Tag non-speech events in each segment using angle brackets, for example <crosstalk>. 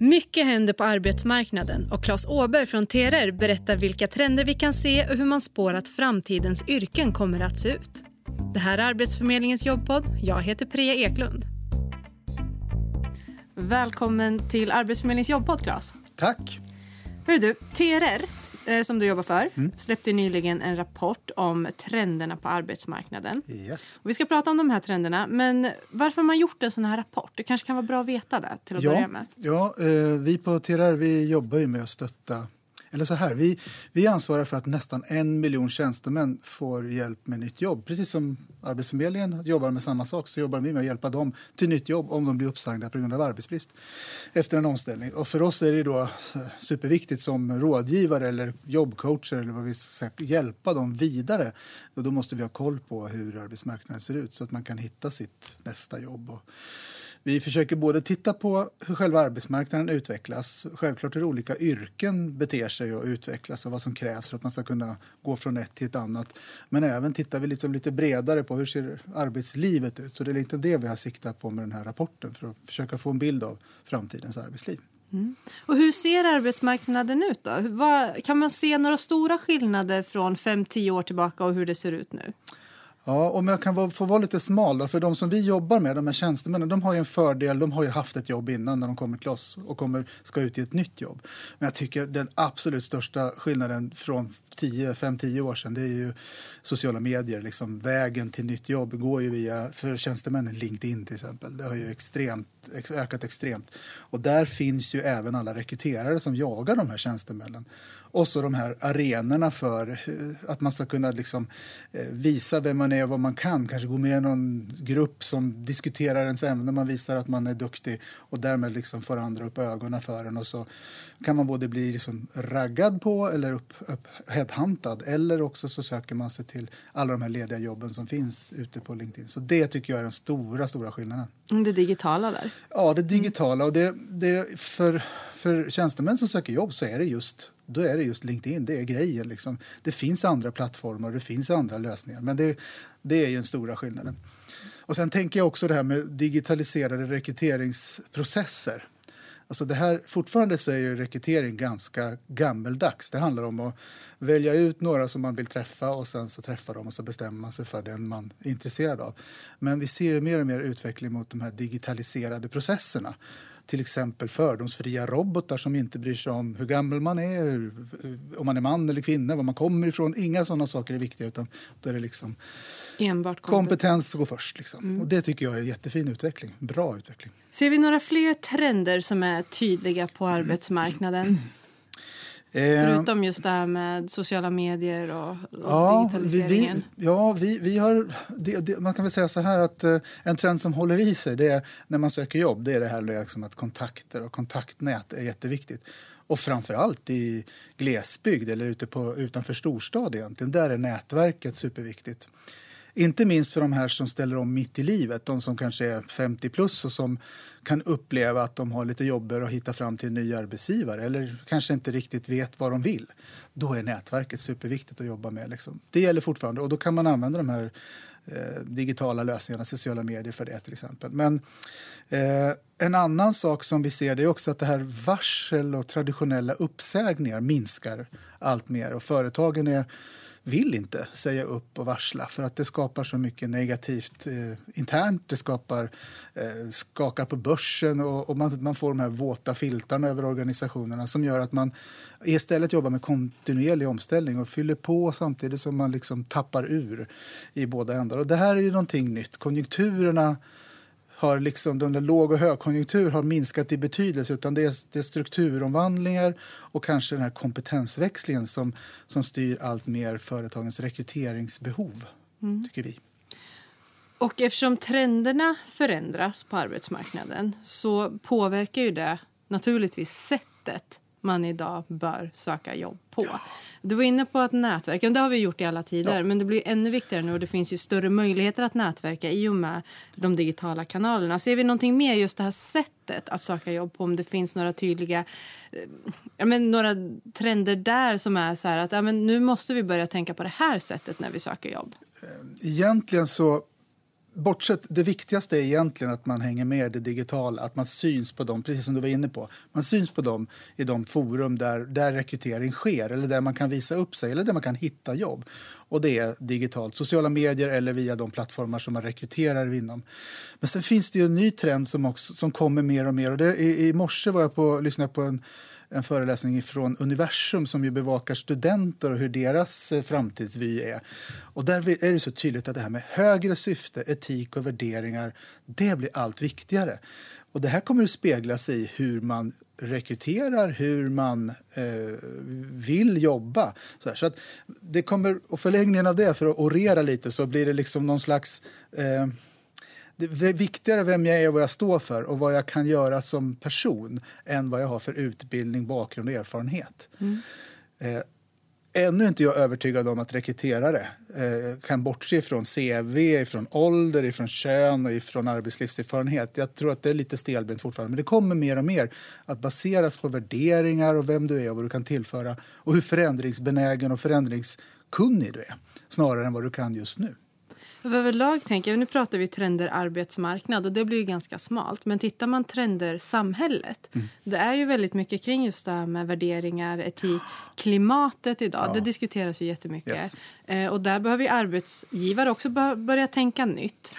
Mycket händer på arbetsmarknaden och Claes Åberg från TRR berättar vilka trender vi kan se och hur man spår att framtidens yrken kommer att se ut. Det här är Arbetsförmedlingens jobbpodd. Jag heter Priya Eklund. Välkommen till Arbetsförmedlingens jobbpodd, Claes. Tack. Hör du, TRR, eh, som du jobbar för, mm. släppte nyligen en rapport om trenderna på arbetsmarknaden. Yes. Och vi ska prata om de här trenderna, men varför har man gjort en sån här rapport? Det kanske kan vara bra att veta det till att ja, börja med. Ja, eh, vi på TRR vi jobbar ju med att stötta eller så här, vi, vi ansvarar för att nästan en miljon tjänstemän får hjälp med nytt jobb. Precis som Arbetsförmedlingen jobbar med samma sak så jobbar vi med att hjälpa dem till nytt jobb om de blir uppsagda på grund av arbetsbrist efter en omställning. Och för oss är det då eh, superviktigt som rådgivare eller jobbcoacher eller vad vi ska säga, hjälpa dem vidare. Och då måste vi ha koll på hur arbetsmarknaden ser ut så att man kan hitta sitt nästa jobb. Och vi försöker både titta på hur själva arbetsmarknaden utvecklas, självklart hur olika yrken beter sig och utvecklas och vad som krävs för att man ska kunna gå från ett till ett annat. Men även tittar vi liksom lite bredare på hur ser arbetslivet ut. Så det är lite det vi har siktat på med den här rapporten för att försöka få en bild av framtidens arbetsliv. Mm. Och hur ser arbetsmarknaden ut då? Vad, kan man se några stora skillnader från 5-10 år tillbaka och hur det ser ut nu? Ja, om jag kan få vara lite smal då, för de som vi jobbar med, de här tjänstemännen, de har ju en fördel, de har ju haft ett jobb innan när de kommer till oss och kommer, ska ut i ett nytt jobb. Men jag tycker den absolut största skillnaden från 5-10 år sedan, det är ju sociala medier, liksom vägen till nytt jobb går ju via, för tjänstemännen, LinkedIn till exempel. Det har ju extremt, ökat extremt. Och där finns ju även alla rekryterare som jagar de här tjänstemännen. Och så de här arenorna för att man ska kunna liksom eh, visa vem man är och vad man kan. Kanske gå med i någon grupp som diskuterar ens ämne. Man visar att man är duktig och därmed liksom får andra upp ögonen för en. Och så kan man både bli liksom raggad på eller upp, upp headhuntad eller också så söker man sig till alla de här lediga jobben som finns ute på LinkedIn. Så det tycker jag är den stora, stora skillnaden. Mm, det digitala där? Ja, det digitala. Och det, det, för, för tjänstemän som söker jobb så är det just då är det just LinkedIn, det är grejen. Liksom. Det finns andra plattformar, det finns andra lösningar, men det, det är ju den stora skillnaden. Och sen tänker jag också det här med digitaliserade rekryteringsprocesser. Alltså det här, fortfarande så är ju rekrytering ganska gammeldags. Det handlar om att välja ut några som man vill träffa och sen så träffa dem och så bestämmer man sig för den man är intresserad av. Men vi ser mer och mer utveckling mot de här digitaliserade processerna till exempel fördomsfria robotar som inte bryr sig om hur gammal man är, om man är man eller kvinna, var man kommer ifrån. Inga sådana saker är viktiga utan då är det liksom Enbart kompetens går först. Liksom. Mm. Och det tycker jag är en jättefin utveckling. Bra utveckling. Ser vi några fler trender som är tydliga på arbetsmarknaden? Eh, Förutom just det här med sociala medier och, och ja, digitaliseringen. Vi, ja, vi, vi har, det, det, man kan väl säga så här att eh, en trend som håller i sig det är när man söker jobb det är det här liksom att kontakter och kontaktnät är jätteviktigt. Och framför allt i glesbygd eller ute på, utanför storstad egentligen. Där är nätverket superviktigt. Inte minst för de här som ställer om mitt i livet, de som kanske är 50 plus och som kan uppleva att de har lite jobbigare att hitta fram till en ny arbetsgivare eller kanske inte riktigt vet vad de vill. Då är nätverket superviktigt att jobba med. Liksom. Det gäller fortfarande och då kan man använda de här eh, digitala lösningarna, sociala medier för det till exempel. Men eh, en annan sak som vi ser det är också att det här varsel och traditionella uppsägningar minskar allt mer och företagen är vill inte säga upp och varsla för att det skapar så mycket negativt eh, internt. Det skapar eh, skakar på börsen och, och man, man, får de här våta filtarna över organisationerna som gör att man istället jobbar med kontinuerlig omställning och fyller på samtidigt som man liksom tappar ur i båda ändar. Och det här är ju någonting nytt. Konjunkturerna har liksom, den låg och högkonjunktur har minskat i betydelse utan det är, det är strukturomvandlingar och kanske den här kompetensväxlingen som, som styr allt mer företagens rekryteringsbehov, mm. tycker vi. Och eftersom trenderna förändras på arbetsmarknaden så påverkar ju det naturligtvis sättet man idag bör söka jobb på. Du var inne på att nätverka, det har vi gjort i alla tider, ja. men det blir ännu viktigare nu och det finns ju större möjligheter att nätverka i och med de digitala kanalerna. Ser vi någonting mer just det här sättet att söka jobb på, om det finns några tydliga eh, ja, men några trender där som är så här att ja, men nu måste vi börja tänka på det här sättet när vi söker jobb? Egentligen så bortsett, det viktigaste är egentligen att man hänger med i det digitala, att man syns på dem, precis som du var inne på. Man syns på dem i de forum där, där rekrytering sker eller där man kan visa upp sig eller där man kan hitta jobb. Och det är digitalt, sociala medier eller via de plattformar som man rekryterar inom. Men sen finns det ju en ny trend som, också, som kommer mer och mer. Och det, i, I morse var jag på, lyssnade på en en föreläsning från Universum som ju bevakar studenter och hur deras eh, framtidsvy är. Och där är det så tydligt att det här med högre syfte, etik och värderingar, det blir allt viktigare. Och det här kommer att speglas i hur man rekryterar, hur man eh, vill jobba. Så, så, att det kommer, och förlängningen av det, för att orera lite, så blir det liksom någon slags eh, det är viktigare vem jag är och vad jag står för och vad jag kan göra som person än vad jag har för utbildning, bakgrund och erfarenhet. Mm. Eh, ännu är inte jag övertygad om att rekryterare eh, kan bortse från CV, ifrån ålder, ifrån kön och ifrån arbetslivserfarenhet. Jag tror att det är lite stelbent fortfarande, men det kommer mer och mer att baseras på värderingar och vem du är och vad du kan tillföra och hur förändringsbenägen och förändringskunnig du är snarare än vad du kan just nu. Överlag tänker jag, nu pratar vi trender arbetsmarknad och det blir ju ganska smalt. Men tittar man trender samhället, mm. det är ju väldigt mycket kring just det här med värderingar, etik, klimatet idag. Ja. Det diskuteras ju jättemycket. Yes. Eh, och där behöver arbetsgivare också börja tänka nytt.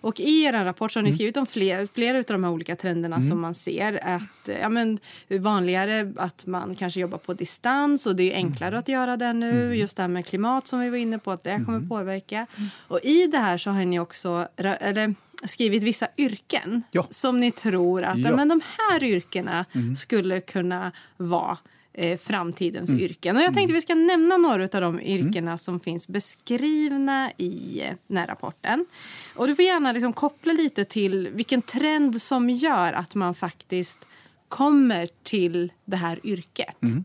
Och I er rapport så har ni mm. skrivit om fler, flera av de här olika trenderna mm. som man ser. Att, ja, men, vanligare att man kanske jobbar på distans och det är enklare mm. att göra det nu. Mm. Just det här med klimat som vi var inne på, att det kommer mm. påverka. Och I det här så har ni också eller, skrivit vissa yrken ja. som ni tror att ja. men de här yrkena mm. skulle kunna vara eh, framtidens mm. yrken. Och jag tänkte mm. vi ska nämna några av de yrkena mm. som finns beskrivna i eh, den här rapporten. Och du får gärna liksom koppla lite till vilken trend som gör att man faktiskt kommer till det här yrket. Mm.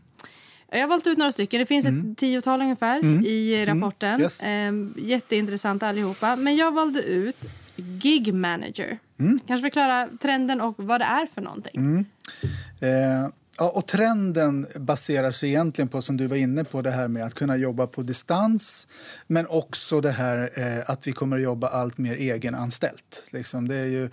Jag har valt ut några stycken. Det finns mm. ett tiotal ungefär mm. i mm. rapporten. Yes. Eh, jätteintressant allihopa. Men jag valde ut gig manager. Mm. Kanske förklara trenden och vad det är för någonting. Eh, Ja, och trenden baserar sig egentligen på, som du var inne på, det här med att kunna jobba på distans men också det här eh, att vi kommer att jobba allt mer egenanställt. Liksom, det är ju,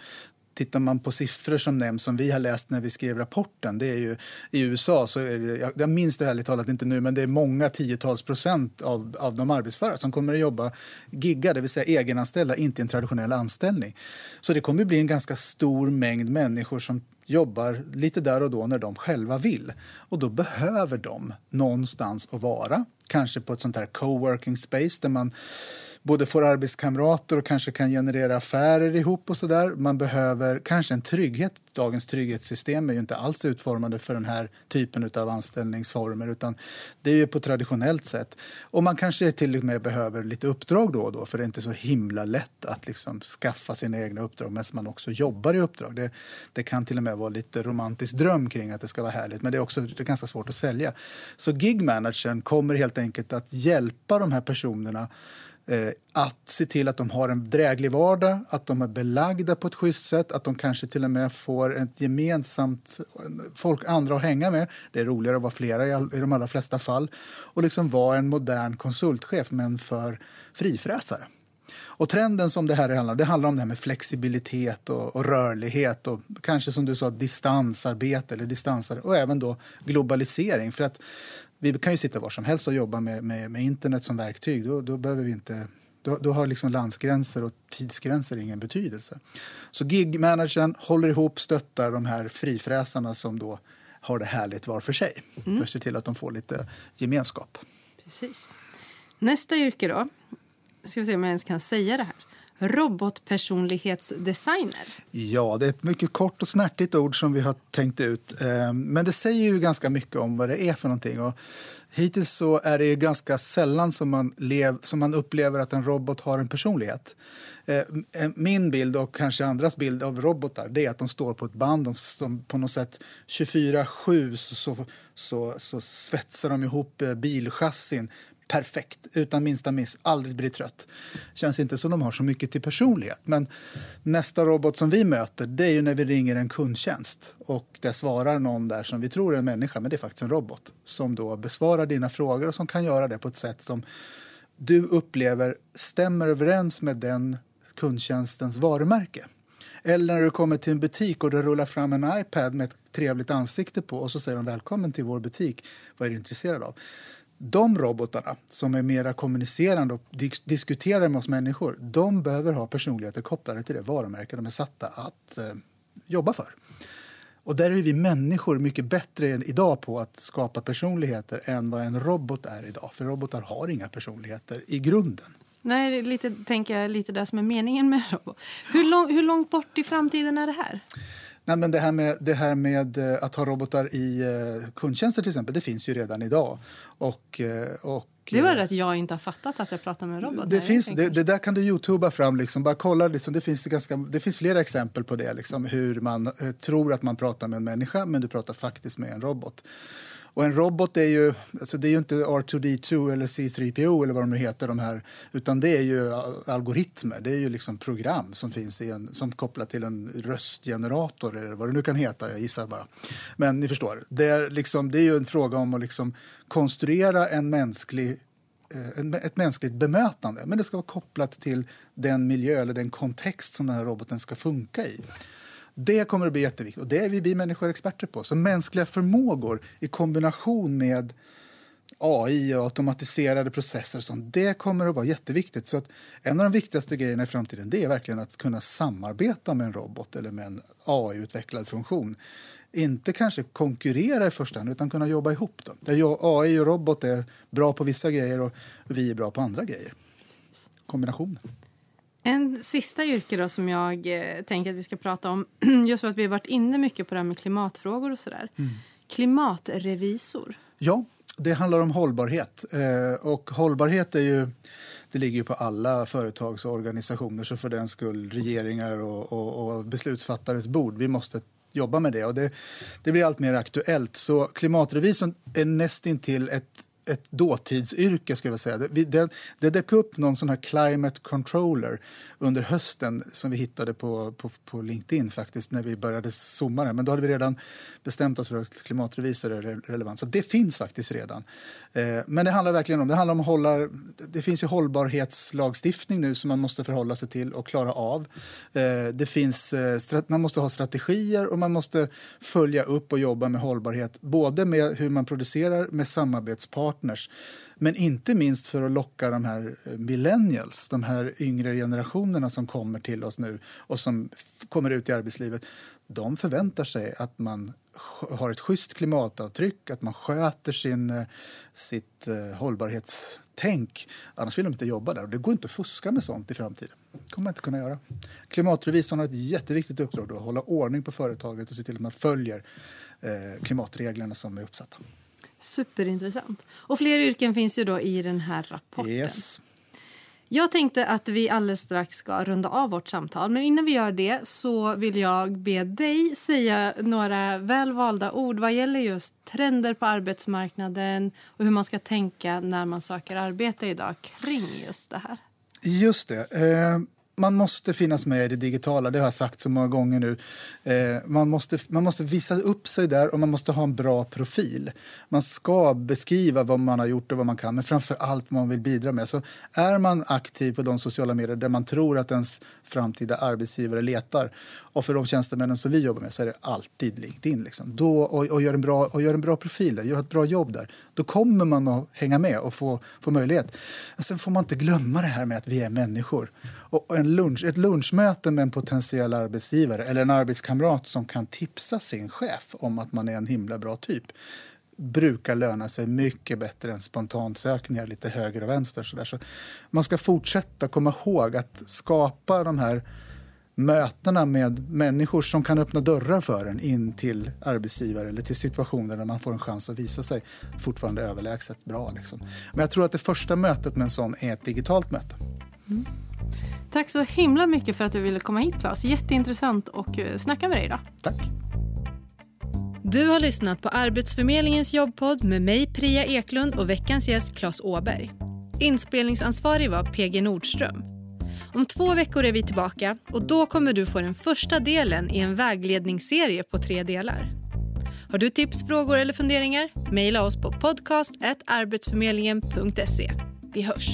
tittar man på siffror som nämns, som vi har läst när vi skrev rapporten, det är ju i USA, så är det, jag, jag minns det ärligt talat inte nu, men det är många tiotals procent av, av de arbetsföra som kommer att jobba gigga, det vill säga egenanställda, inte i en traditionell anställning. Så det kommer att bli en ganska stor mängd människor som jobbar lite där och då när de själva vill. Och då behöver de någonstans att vara. Kanske på ett sånt här coworking space där man både får arbetskamrater och kanske kan generera affärer ihop och sådär. Man behöver kanske en trygghet. Dagens trygghetssystem är ju inte alls utformade för den här typen av anställningsformer utan det är ju på traditionellt sätt. Och man kanske till och med behöver lite uppdrag då och då för det är inte så himla lätt att liksom skaffa sina egna uppdrag medan man också jobbar i uppdrag. Det, det kan till och med vara lite romantisk dröm kring att det ska vara härligt men det är också det är ganska svårt att sälja. Så gigmanagern kommer helt enkelt att hjälpa de här personerna Eh, att se till att de har en dräglig vardag, att de är belagda på ett schysst sätt, att de kanske till och med får ett gemensamt folk andra att hänga med. Det är roligare att vara flera i, i de allra flesta fall. Och liksom vara en modern konsultchef, men för frifräsare. Och trenden som det här handlar om, det handlar om det här med flexibilitet och, och, rörlighet och kanske som du sa distansarbete eller distansar och även då globalisering. För att vi kan ju sitta var som helst och jobba med, med, med internet som verktyg. Då, då behöver vi inte då, då, har liksom landsgränser och tidsgränser ingen betydelse. Så gigmanagern håller ihop, stöttar de här frifräsarna som då har det härligt var för sig. Mm. För att se till att de får lite gemenskap. Precis. Nästa yrke då. Ska vi se om jag ens kan säga det här robotpersonlighetsdesigner. Ja, det är ett mycket kort och snärtigt ord som vi har tänkt ut. Eh, men det säger ju ganska mycket om vad det är för någonting. Och hittills så är det ganska sällan som man, lev, som man upplever att en robot har en personlighet. Eh, eh, min bild och kanske andras bild av robotar det är att de står på ett band. De, de på något sätt 24-7 så, så, så, så svetsar de ihop bilchassin perfekt, utan minsta miss, aldrig blir trött. Känns inte som de har så mycket till personlighet. Men nästa robot som vi möter det är ju när vi ringer en kundtjänst och det svarar någon där som vi tror är en människa, men det är faktiskt en robot som då besvarar dina frågor och som kan göra det på ett sätt som du upplever stämmer överens med den kundtjänstens varumärke. Eller när du kommer till en butik och det rullar fram en iPad med ett trevligt ansikte på och så säger de välkommen till vår butik. Vad är du intresserad av? De robotarna som är mera kommunicerande och dis diskuterar med oss människor, de behöver ha personligheter kopplade till det varumärke de är satta att eh, jobba för. Och där är vi människor mycket bättre idag på att skapa personligheter än vad en robot är idag. För robotar har inga personligheter i grunden. Nej, lite, tänker jag lite det som är meningen med robot. Hur, lång, hur långt bort i framtiden är det här? Nej, men det, här med, det här med eh, att ha robotar i uh, kundtjänster till exempel, det finns ju redan idag. Och, uh, och, det var det att jag inte har fattat att jag pratar med en robot. Det, finns, det, det, där kan du youtuba fram. Liksom. Bara kolla, liksom, det, finns ganska, det finns flera exempel på det. Liksom, hur man uh, tror att man pratar med en människa men du pratar faktiskt med en robot. Och en robot är ju, alltså det är ju inte R2D2 eller C3PO eller vad de nu heter de här, utan det är ju algoritmer, det är ju liksom program som finns i en, som kopplar till en röstgenerator eller vad det nu kan heta, jag gissar bara. Men ni förstår, det är, liksom, det är ju en fråga om att liksom konstruera en mänsklig eh, ett mänskligt bemötande, men det ska vara kopplat till den miljö eller den kontext som den här roboten ska funka i. Det kommer att bli jätteviktigt och det är vi, vi människor experter på. Så mänskliga förmågor i kombination med AI och automatiserade processer och sånt, det kommer att vara jätteviktigt. Så att en av de viktigaste grejerna i framtiden det är verkligen att kunna samarbeta med en robot eller med en AI-utvecklad funktion. Inte kanske konkurrera i första hand, utan kunna jobba ihop. Då. Där AI och robot är bra på vissa grejer och vi är bra på andra grejer. Kombinationen. En sista yrke då som jag eh, tänker att vi ska prata om, <clears throat> just för att vi har varit inne mycket på det här med klimatfrågor och sådär. Mm. Klimatrevisor. Ja, det handlar om hållbarhet. Eh, och hållbarhet är ju, det ligger ju på alla företags och organisationer så för den skull regeringar och, och, och beslutsfattares bord. Vi måste jobba med det och det, det blir allt mer aktuellt. Så klimatrevisorn är nästintill ett ett dåtidsyrke. Ska jag säga. Det, det, det dök upp någon sån här climate controller under hösten som vi hittade på, på, på LinkedIn faktiskt när vi började zooma det. Men då hade vi redan bestämt oss för att klimatrevisor är relevant. Så det finns faktiskt redan. Eh, men det handlar verkligen om, det handlar om att hålla, det finns ju hållbarhetslagstiftning nu som man måste förhålla sig till och klara av. Eh, det finns, eh, man måste ha strategier och man måste följa upp och jobba med hållbarhet. Både med hur man producerar med partners. men inte minst för att locka de här eh, millennials, de här yngre generationerna som kommer till oss nu och som kommer ut i arbetslivet. De förväntar sig att man har ett schysst klimatavtryck, att man sköter sin, eh, sitt eh, hållbarhetstänk. Annars vill de inte jobba där. Och det går inte att fuska med sånt i framtiden. Det kommer man inte kunna göra. Klimatrevisorn har ett jätteviktigt uppdrag då, att hålla ordning på företaget och se till att man följer eh, klimatreglerna som är uppsatta. Superintressant. Och fler yrken finns ju då i den här rapporten. Yes. Jag tänkte att vi alldeles strax ska runda av vårt samtal. Men innan vi gör det så vill jag be dig säga några välvalda ord vad gäller just trender på arbetsmarknaden och hur man ska tänka när man söker arbete idag kring just det här. Just det. Man måste finnas med i det digitala, det har jag sagt så många gånger nu. Eh, man, måste, man måste visa upp sig där och man måste ha en bra profil. Man ska beskriva vad man har gjort och vad man kan, men framför allt vad man vill bidra med. Så är man aktiv på de sociala medier där man tror att ens framtida arbetsgivare letar och för de tjänstemännen som vi jobbar med så är det alltid LinkedIn. Liksom. Då, och, och, gör en bra, och gör en bra profil där, gör ett bra jobb där. Då kommer man att hänga med och få, få möjlighet. Men sen får man inte glömma det här med att vi är människor. Och en lunch, ett lunchmöte med en potentiell arbetsgivare eller en arbetskamrat som kan tipsa sin chef om att man är en himla bra typ brukar löna sig mycket bättre än spontansökningar lite höger och vänster. Så, där. så man ska fortsätta komma ihåg att skapa de här mötena med människor som kan öppna dörrar för en in till arbetsgivare eller till situationer där man får en chans att visa sig fortfarande överlägset bra. Liksom. Men jag tror att det första mötet med en sån är ett digitalt möte. Mm. Tack så himla mycket för att du ville komma hit Claes. Jätteintressant att eh, snacka med dig idag. Tack. Du har lyssnat på Arbetsförmedlingens jobbpodd med mig Priya Eklund och veckans gäst Claes Åberg. Inspelningsansvarig var PG Nordström. Om två veckor är vi tillbaka och då kommer du få den första delen i en vägledningsserie på tre delar. Har du tips, frågor eller funderingar? Mejla oss på podcast.arbetsförmedlingen.se. Vi hörs!